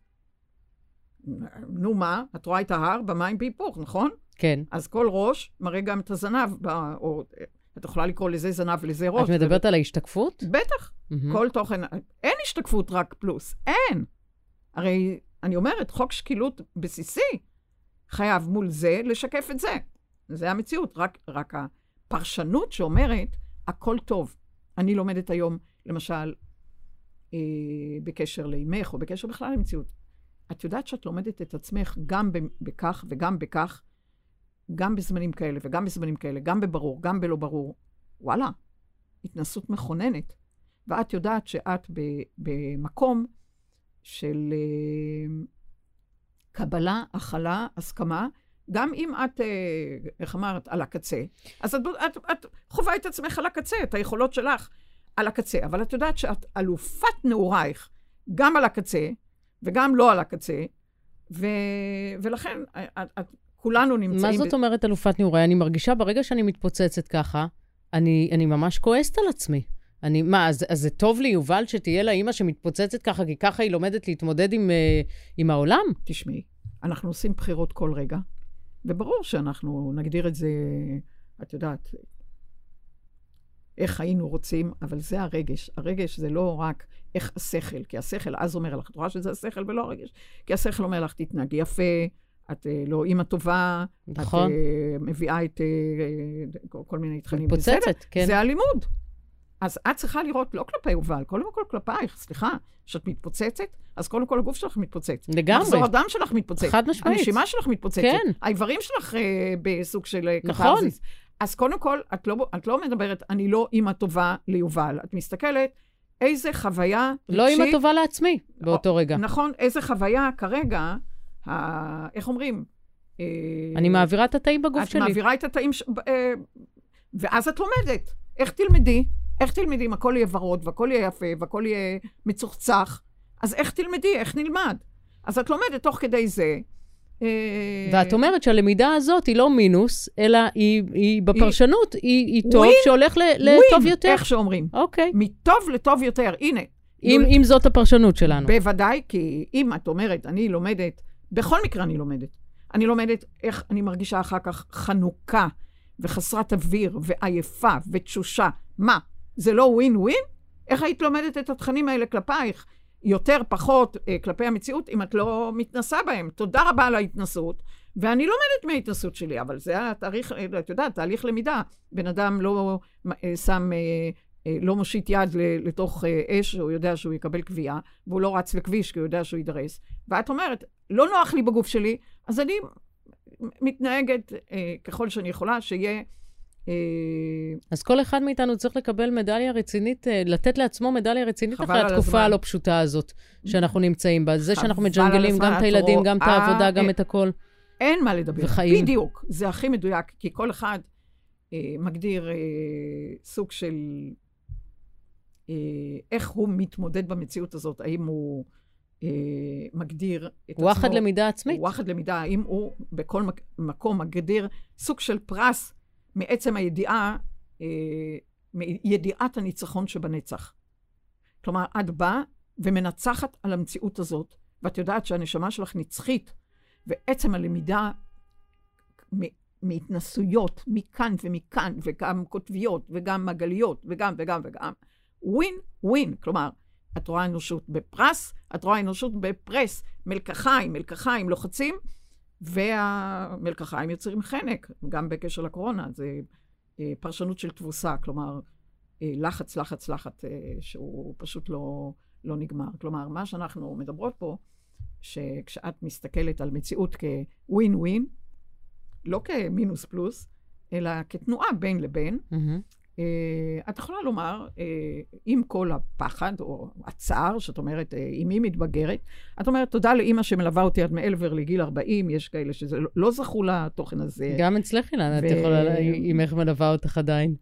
נו מה, את רואה את ההר במים בהיפוך, נכון? כן. אז כל ראש מראה גם את הזנב, או את יכולה לקרוא לזה זנב ולזה ראש. את מדברת על ההשתקפות? בטח. Mm-hmm. כל תוכן, אין השתקפות רק פלוס, אין. הרי אני אומרת, חוק שקילות בסיסי חייב מול זה לשקף את זה. זה המציאות, רק, רק הפרשנות שאומרת, הכל טוב. אני לומדת היום, למשל, אה, בקשר לאימך, או בקשר בכלל למציאות. את יודעת שאת לומדת את עצמך גם בכך וגם בכך, גם בזמנים כאלה וגם בזמנים כאלה, גם בברור, גם בלא ברור. וואלה, התנסות מכוננת. ואת יודעת שאת במקום של uh, קבלה, הכלה, הסכמה, גם אם את, uh, איך אמרת, על הקצה, אז את, את, את חווה את עצמך על הקצה, את היכולות שלך על הקצה. אבל את יודעת שאת אלופת נעורייך גם על הקצה וגם לא על הקצה, ו, ולכן את, את, כולנו נמצאים... מה זאת ב... אומרת אלופת נעוריי? אני מרגישה ברגע שאני מתפוצצת ככה, אני, אני ממש כועסת על עצמי. אני, מה, אז, אז זה טוב ליובל שתהיה לה אימא שמתפוצצת ככה, כי ככה היא לומדת להתמודד עם, uh, עם העולם? תשמעי, אנחנו עושים בחירות כל רגע, וברור שאנחנו נגדיר את זה, את יודעת, איך היינו רוצים, אבל זה הרגש. הרגש זה לא רק איך השכל, כי השכל אז אומר לך, את רואה שזה השכל ולא הרגש? כי השכל אומר לך, תתנהגי יפה, את uh, לא אימא טובה, נכון. את uh, מביאה את כל מיני תכנים. מתפוצצת, כן. זה הלימוד. אז את צריכה לראות לא כלפי יובל, קודם כל כלפייך, סליחה, שאת מתפוצצת, אז קודם כל הגוף שלך מתפוצץ. לגמרי. מחזור הדם שלך מתפוצץ. חד משמעית. הנשימה שלך מתפוצצת. כן. האיברים שלך uh, בסוג של נכון. קתרזיס. אז קודם כל, את לא, את לא מדברת, אני לא אימא טובה ליובל. את מסתכלת, איזה חוויה לא רגשית... לא אימא טובה לעצמי באותו או, רגע. נכון, איזה חוויה כרגע, ה, איך אומרים? אה, אני מעבירה את התאים בגוף את שלי. את מעבירה את התאים, ש... אה, ואז את לומדת. איך תלמדי? איך תלמדי אם הכל יהיה ורוד, והכל יהיה יפה, והכל יהיה מצוחצח? אז איך תלמדי? איך נלמד? אז את לומדת תוך כדי זה. אה, ואת אומרת שהלמידה הזאת היא לא מינוס, אלא היא, היא בפרשנות, היא, היא טוב ווין, שהולך ל, לטוב ווין, יותר. איך שאומרים. אוקיי. מטוב לטוב יותר. הנה. אם, אם זאת הפרשנות שלנו. בוודאי, כי אם את אומרת, אני לומדת, בכל מקרה אני לומדת. אני לומדת איך אני מרגישה אחר כך חנוכה, וחסרת אוויר, ועייפה, ותשושה. מה, זה לא ווין ווין? איך היית לומדת את התכנים האלה כלפייך? יותר, פחות, אה, כלפי המציאות, אם את לא מתנסה בהם. תודה רבה על ההתנסות, ואני לומדת מההתנסות שלי, אבל זה התאריך, אה, את יודעת, תהליך למידה. בן אדם לא אה, שם, לא מושיט יד לתוך אש, הוא יודע שהוא יקבל קביעה, והוא לא רץ לכביש כי הוא יודע שהוא יידרס. ואת אומרת, לא נוח לי בגוף שלי, אז אני מתנהגת ככל שאני יכולה, שיהיה... אז כל אחד מאיתנו צריך לקבל מדליה רצינית, אה, לתת לעצמו מדליה רצינית אחרי התקופה הלא פשוטה הזאת שאנחנו נמצאים בה. זה שאנחנו מג'נגלים גם את הילדים, גם את העבודה, גם את הכל. אין מה לדבר. וחיים. בדיוק, זה הכי מדויק, כי כל אחד אה, מגדיר אה, סוג של אה, איך הוא מתמודד במציאות הזאת, האם הוא אה, מגדיר את עצמו... וואחד למידה עצמית. וואחד למידה, האם הוא בכל מק, מקום מגדיר סוג של פרס מעצם הידיעה, אה, מידיעת הניצחון שבנצח. כלומר, את באה ומנצחת על המציאות הזאת, ואת יודעת שהנשמה שלך נצחית, ועצם הלמידה מהתנסויות, מכאן ומכאן, וגם קוטביות, וגם מגליות, וגם וגם וגם, ווין ווין. כלומר, את רואה אנושות בפרס, את רואה אנושות בפרס, מלקחיים, מלקחיים לוחצים, והמלקחיים יוצרים חנק, גם בקשר לקורונה, זה אה, פרשנות של תבוסה, כלומר, אה, לחץ, לחץ, לחץ, אה, שהוא פשוט לא, לא נגמר. כלומר, מה שאנחנו מדברות פה, שכשאת מסתכלת על מציאות כווין ווין, לא כמינוס פלוס, אלא כתנועה בין לבין, mm-hmm. Uh, את יכולה לומר, uh, עם כל הפחד או הצער, שאת אומרת, uh, אמי מתבגרת, את אומרת, תודה לאימא שמלווה אותי עד מעבר לגיל 40, יש כאלה שזה לא, לא זכו לתוכן הזה. גם אצלך, אילנה, ו... את יכולה, אמך מלווה אותך עדיין.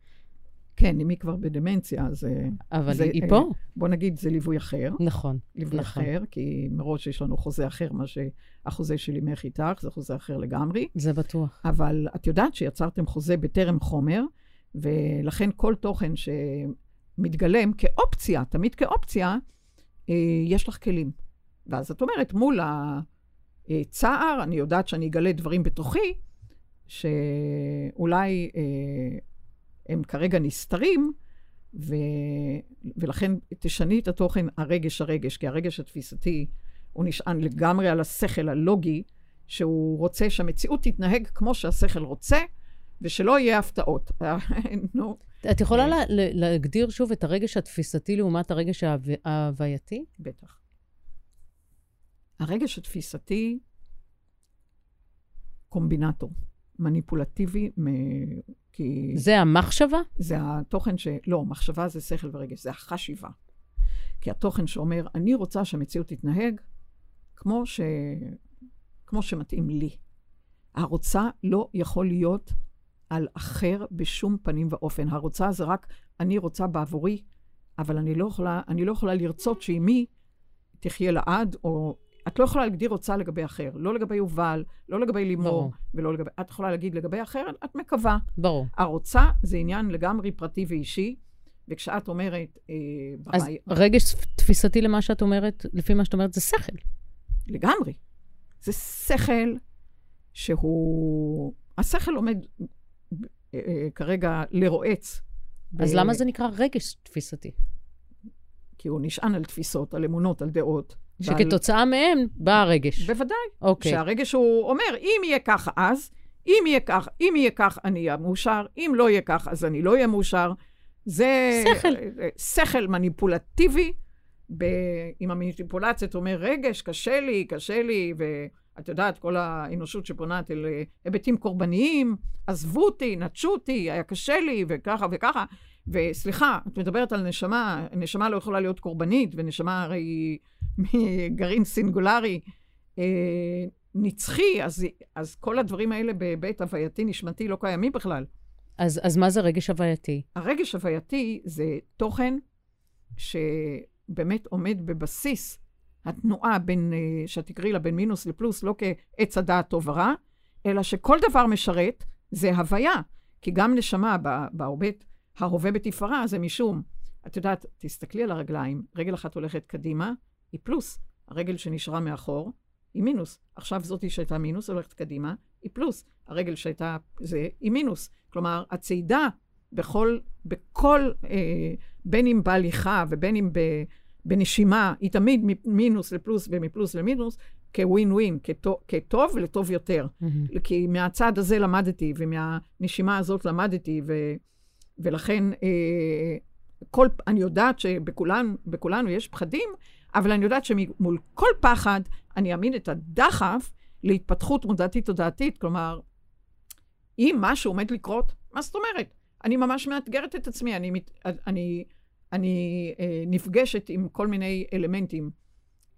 כן, אמי כבר בדמנציה, אז... אבל זה, היא פה. בוא נגיד, זה ליווי אחר. נכון. ליווי נכון. אחר, כי מראש יש לנו חוזה אחר, מה שהחוזה של אמך איתך, זה חוזה אחר לגמרי. זה בטוח. אבל את יודעת שיצרתם חוזה בטרם חומר, ולכן כל תוכן שמתגלם כאופציה, תמיד כאופציה, אה, יש לך כלים. ואז את אומרת, מול הצער, אני יודעת שאני אגלה דברים בתוכי, שאולי אה, הם כרגע נסתרים, ו... ולכן תשני את התוכן הרגש הרגש, כי הרגש התפיסתי, הוא נשען לגמרי על השכל הלוגי, שהוא רוצה שהמציאות תתנהג כמו שהשכל רוצה, ושלא יהיה הפתעות. (laughs) נו. את יכולה לה, להגדיר שוב את הרגש התפיסתי לעומת הרגש ההווייתי? בטח. הרגש התפיסתי, קומבינטור, מניפולטיבי, מ... כי... זה המחשבה? זה התוכן ש... לא, מחשבה זה שכל ורגש, זה החשיבה. כי התוכן שאומר, אני רוצה שהמציאות תתנהג כמו, ש... כמו שמתאים לי. הרוצה לא יכול להיות על אחר בשום פנים ואופן. הרוצה זה רק אני רוצה בעבורי, אבל אני לא יכולה, אני לא יכולה לרצות שאימי תחיה לעד, או... את לא יכולה להגדיר רוצה לגבי אחר. לא לגבי יובל, לא לגבי לימור, ולא לגבי... את יכולה להגיד לגבי אחר, את מקווה. ברור. הרוצה זה עניין לגמרי פרטי ואישי, וכשאת אומרת... אה, אז ברעי... רגש תפיסתי למה שאת אומרת, לפי מה שאת אומרת, זה שכל. לגמרי. זה שכל שהוא... השכל עומד כרגע לרועץ. אז ב... למה זה נקרא רגש תפיסתי? כי הוא נשען על תפיסות, על אמונות, על דעות. שכתוצאה ועל... מהם בא הרגש. בוודאי. אוקיי. שהרגש הוא אומר, אם יהיה ככה אז, אם יהיה כך, אם יהיה כך, אני אהיה מאושר, אם לא יהיה כך, אז אני לא אהיה מאושר. זה... שכל. אה, שכל מניפולטיבי. ב... עם המניפולציות אומר, רגש, קשה לי, קשה לי, ו... את יודעת, כל האנושות שפונת אל היבטים קורבניים, עזבו אותי, נטשו אותי, היה קשה לי, וככה וככה. וסליחה, את מדברת על נשמה, נשמה לא יכולה להיות קורבנית, ונשמה הרי היא מגרעין סינגולרי אה, נצחי, אז, אז כל הדברים האלה בהיבט הווייתי נשמתי לא קיימים בכלל. אז, אז מה זה רגש הווייתי? הרגש הווייתי זה תוכן שבאמת עומד בבסיס התנועה בין, אה, שאת תקראי לה בין מינוס לפלוס, לא כעץ הדעת טוב ורע, אלא שכל דבר משרת, זה הוויה. כי גם נשמה בהיבט ההווה בתפארה זה משום, את יודעת, תסתכלי על הרגליים, רגל אחת הולכת קדימה, היא פלוס. הרגל שנשארה מאחור, היא מינוס. עכשיו זאתי שהייתה מינוס הולכת קדימה, היא פלוס. הרגל שהייתה זה, היא מינוס. כלומר, הצעידה בכל, בכל, אה, בין אם בהליכה ובין אם ב, בנשימה, היא תמיד ממינוס לפלוס ומפלוס למינוס, כווין ווין, כטוב, כטוב לטוב יותר. Mm-hmm. כי מהצד הזה למדתי, ומהנשימה הזאת למדתי, ו, ולכן אה, כל, אני יודעת שבכולנו יש פחדים, אבל אני יודעת שמול כל פחד, אני אעמיד את הדחף להתפתחות מודעתית-תודעתית. כלומר, אם משהו עומד לקרות, מה זאת אומרת? אני ממש מאתגרת את עצמי, אני, אני, אני אה, נפגשת עם כל מיני אלמנטים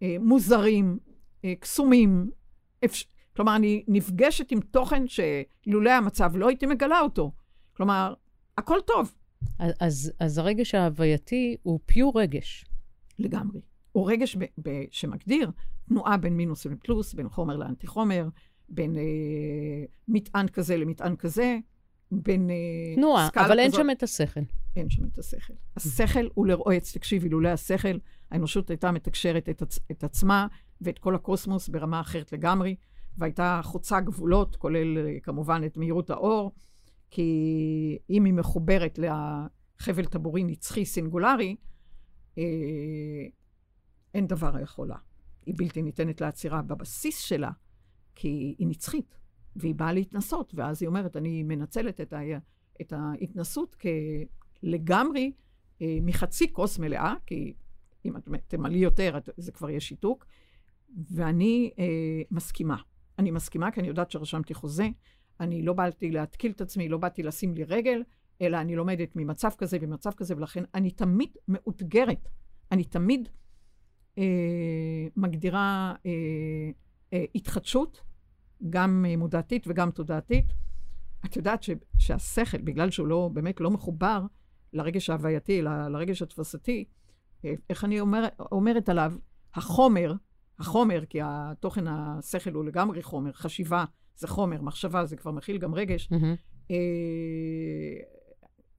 אה, מוזרים, אה, קסומים. אפ... כלומר, אני נפגשת עם תוכן שלולא המצב לא הייתי מגלה אותו. כלומר, הכל טוב. אז, אז הרגש ההווייתי הוא פיור רגש. לגמרי. הוא רגש ב, ב, שמגדיר תנועה בין מינוס לפלוס, בין חומר לאנטי חומר, בין אה, מטען כזה למטען כזה, בין אה, תנועה, אבל כזאת. אין שם את השכל. אין שם את השכל. השכל הוא לרועץ, תקשיבי, לולא השכל, האנושות הייתה מתקשרת את, עצ, את עצמה ואת כל הקוסמוס ברמה אחרת לגמרי, והייתה חוצה גבולות, כולל אה, כמובן את מהירות האור, כי אם היא מחוברת לחבל טבורי נצחי סינגולרי, אה, אין דבר היכולה. היא בלתי ניתנת לעצירה בבסיס שלה, כי היא נצחית, והיא באה להתנסות, ואז היא אומרת, אני מנצלת את, ה, את ההתנסות כלגמרי אה, מחצי כוס מלאה, כי אם את תמלאי יותר, את, זה כבר יהיה שיתוק, ואני אה, מסכימה. אני מסכימה כי אני יודעת שרשמתי חוזה, אני לא באתי להתקיל את עצמי, לא באתי לשים לי רגל, אלא אני לומדת ממצב כזה ומצב כזה, ולכן אני תמיד מאותגרת. אני תמיד אה, מגדירה אה, אה, התחדשות, גם מודעתית וגם תודעתית. את יודעת ש, שהשכל, בגלל שהוא לא, באמת לא מחובר לרגש ההווייתי, ל, לרגש התפסתי, אה, איך אני אומר, אומרת עליו, החומר, החומר, כי התוכן השכל הוא לגמרי חומר, חשיבה זה חומר, מחשבה זה כבר מכיל גם רגש. Mm-hmm. אה,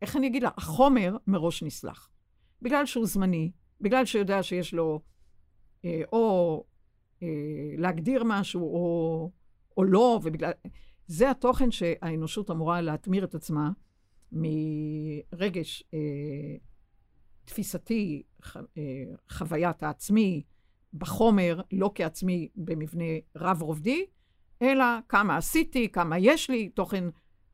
איך אני אגיד לה? החומר מראש נסלח. בגלל שהוא זמני, בגלל שהוא יודע שיש לו אה, או אה, להגדיר משהו או, או לא, ובגלל... זה התוכן שהאנושות אמורה להתמיר את עצמה מרגש אה, תפיסתי, ח, אה, חוויית העצמי, בחומר, לא כעצמי במבנה רב-רובדי, אלא כמה עשיתי, כמה יש לי, תוכן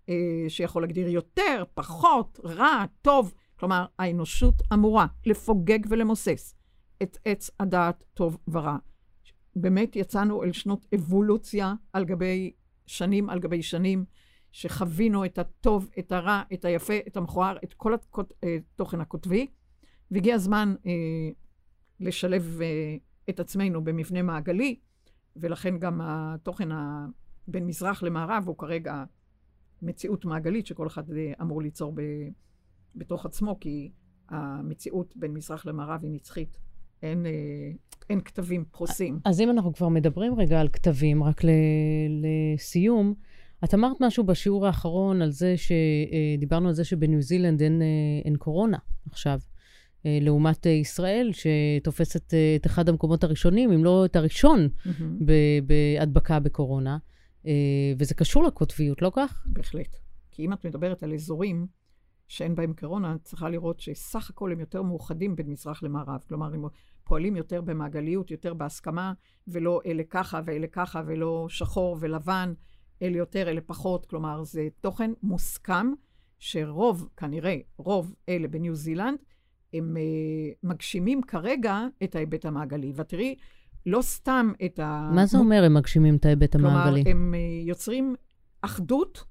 אה, שיכול להגדיר יותר, פחות, רע, טוב. כלומר, האנושות אמורה לפוגג ולמוסס את עץ הדעת טוב ורע. באמת יצאנו אל שנות אבולוציה על גבי שנים על גבי שנים, שחווינו את הטוב, את הרע, את היפה, את המכוער, את כל התוכן אה, הקוטבי, והגיע הזמן אה, לשלב אה, את עצמנו במבנה מעגלי, ולכן גם התוכן ה... בין מזרח למערב הוא כרגע מציאות מעגלית שכל אחד אה, אמור ליצור ב... בתוך עצמו, כי המציאות בין מזרח למערב היא נצחית. אין, אה, אין כתבים פרוסים. אז אם אנחנו כבר מדברים רגע על כתבים, רק ל... לסיום, את אמרת משהו בשיעור האחרון על זה שדיברנו אה, על זה שבניו זילנד אין, אין קורונה עכשיו. אה, לעומת אה, ישראל, שתופסת אה, את אחד המקומות הראשונים, אם לא את הראשון, mm-hmm. בהדבקה בקורונה. וזה קשור לקוטביות, לא כך? בהחלט. כי אם את מדברת על אזורים שאין בהם קורונה, צריכה לראות שסך הכל הם יותר מאוחדים בין מזרח למערב. כלומר, הם פועלים יותר במעגליות, יותר בהסכמה, ולא אלה ככה ואלה ככה, ולא שחור ולבן, אלה יותר, אלה פחות. כלומר, זה תוכן מוסכם, שרוב, כנראה, רוב אלה בניו זילנד, הם uh, מגשימים כרגע את ההיבט המעגלי. ותראי, לא סתם את ה... מה זה אומר הם מגשימים את ההיבט המעגלי? כלומר, הם uh, יוצרים אחדות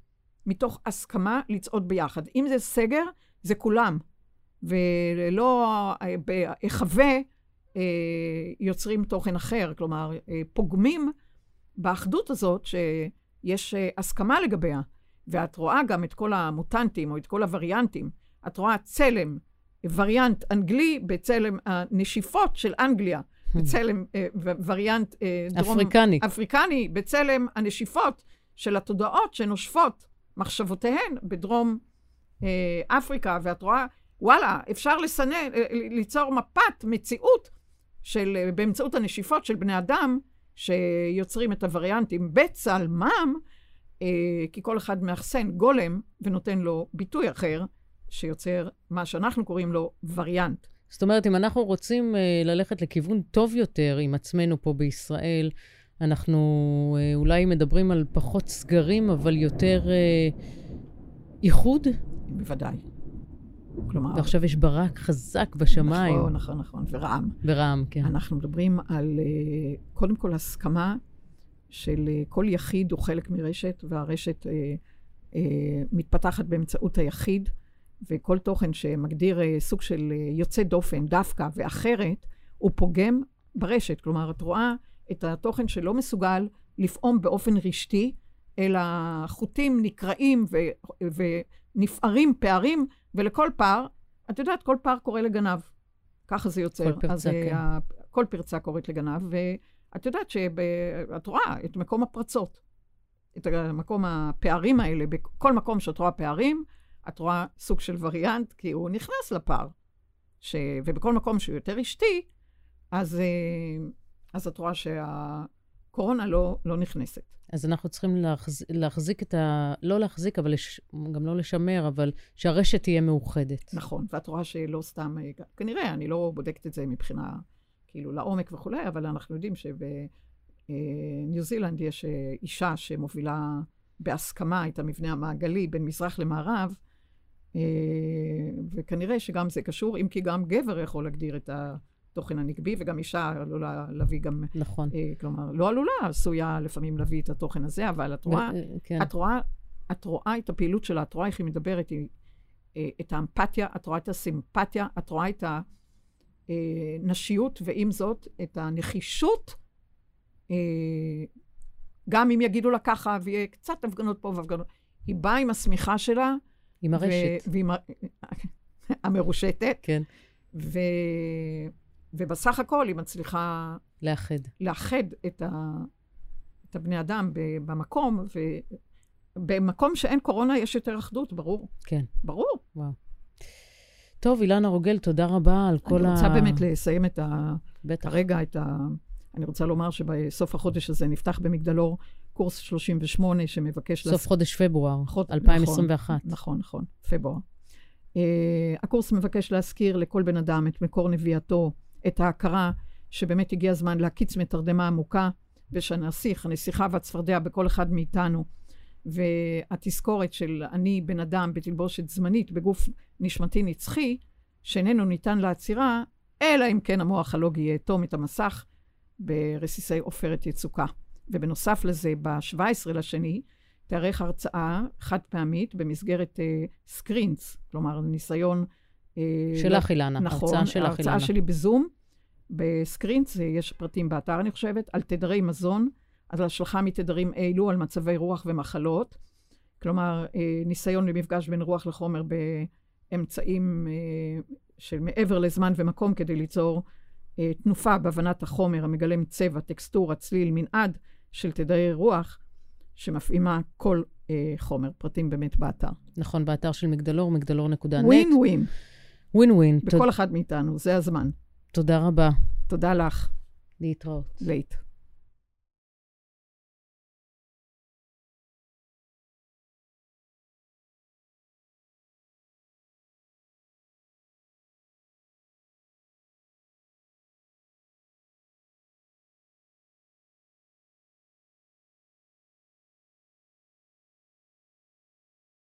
מתוך הסכמה לצעוד ביחד. אם זה סגר, זה כולם. ולא אה, בהיחווה uh, יוצרים תוכן אחר. כלומר, uh, פוגמים באחדות הזאת שיש הסכמה לגביה. ואת רואה גם את כל המוטנטים או את כל הווריאנטים. את רואה צלם וריאנט אנגלי בצלם הנשיפות של אנגליה. בצלם אה, וריאנט אה, דרום... אפריקני. אפריקני, בצלם הנשיפות של התודעות שנושפות מחשבותיהן בדרום אה, אפריקה, ואת רואה, וואלה, אפשר לסנן, אה, ליצור מפת מציאות של, אה, באמצעות הנשיפות של בני אדם, שיוצרים את הווריאנטים בצלמם, אה, כי כל אחד מאחסן גולם ונותן לו ביטוי אחר, שיוצר מה שאנחנו קוראים לו וריאנט. זאת אומרת, אם אנחנו רוצים אה, ללכת לכיוון טוב יותר עם עצמנו פה בישראל, אנחנו אה, אולי מדברים על פחות סגרים, אבל יותר אה, איחוד? בוודאי. כלומר... ועכשיו יש ברק חזק בשמיים. נכון, נכון, נכון, ורעם. ורעם, כן. אנחנו מדברים על, אה, קודם כל, הסכמה של אה, כל יחיד הוא חלק מרשת, והרשת אה, אה, מתפתחת באמצעות היחיד, וכל תוכן שמגדיר אה, סוג של יוצא דופן, דווקא ואחרת, הוא פוגם ברשת. כלומר, את רואה את התוכן שלא מסוגל לפעום באופן רשתי, אלא חוטים נקרעים ו- ונפערים פערים, ולכל פער, את יודעת, כל פער קורא לגנב. ככה זה יוצר. כל פרצה, אז, כן. ה- כל פרצה קוראת לגנב, ואת יודעת שאת רואה את מקום הפרצות, את מקום הפערים האלה, בכל מקום שאת רואה פערים, את רואה סוג של וריאנט, כי הוא נכנס לפער. ש... ובכל מקום שהוא יותר אשתי, אז, אה, אז את רואה שהקורונה לא, לא נכנסת. אז אנחנו צריכים להחז... להחזיק את ה... לא להחזיק, אבל לש... גם לא לשמר, אבל שהרשת תהיה מאוחדת. נכון, ואת רואה שלא סתם, אה, כנראה, אני לא בודקת את זה מבחינה, כאילו, לעומק וכולי, אבל אנחנו יודעים שבניו זילנד יש אה, אישה שמובילה בהסכמה את המבנה המעגלי בין מזרח למערב, אה, וכנראה שגם זה קשור, אם כי גם גבר יכול להגדיר את התוכן הנקבי, וגם אישה עלולה להביא גם... נכון. אה, כלומר, לא עלולה, עשויה לפעמים להביא את התוכן הזה, אבל את רואה, ו- כן. את רואה, את רואה את הפעילות שלה, את רואה איך היא מדברת, היא, אה, את האמפתיה, את רואה את הסימפתיה, את רואה את הנשיות, ועם זאת, את הנחישות, אה, גם אם יגידו לה ככה, ויהיה קצת הפגנות פה והפגנות, היא באה עם השמיכה שלה, עם הרשת. ו- ועם ה- (laughs) המרושטת, כן. ו... ובסך הכל היא מצליחה לאחד. לאחד את, ה... את הבני אדם ב- במקום, ובמקום שאין קורונה יש יותר אחדות, ברור. כן. ברור. וואו. טוב, אילנה רוגל, תודה רבה על כל אני ה... רוצה באמת לסיים את ה... בטח. כרגע את ה... אני רוצה לומר שבסוף החודש הזה נפתח במגדלור קורס 38 שמבקש... סוף חודש פברואר, חוד- 2021. נכון, נכון, פברואר. Uh, הקורס מבקש להזכיר לכל בן אדם את מקור נביאתו, את ההכרה שבאמת הגיע הזמן להקיץ מתרדמה עמוקה, ושהנסיך, הנסיכה והצפרדע בכל אחד מאיתנו, והתזכורת של אני בן אדם בתלבושת זמנית בגוף נשמתי נצחי, שאיננו ניתן לעצירה, אלא אם כן המוח הלוגי יאטום את המסך ברסיסי עופרת יצוקה. ובנוסף לזה, ב-17 לשני, תארך הרצאה חד פעמית במסגרת סקרינס, uh, כלומר ניסיון... Uh, שלך, אילנה. נכון, הרצאה שלך, ההרצאה אילנה. שלי בזום, בסקרינס, יש פרטים באתר אני חושבת, על תדרי מזון, על השלכה מתדרים אלו, על מצבי רוח ומחלות. כלומר, אה, ניסיון למפגש בין רוח לחומר באמצעים אה, של מעבר לזמן ומקום כדי ליצור תנופה בהבנת החומר המגלם צבע, טקסטורה, צליל, מנעד של תדרי רוח. שמפעימה כל אה, חומר, פרטים באמת באתר. נכון, באתר של מגדלור, מגדלור.נט. ווין ווין. ווין ווין. בכל אחד מאיתנו, זה הזמן. תודה רבה. תודה לך. להתראות. light.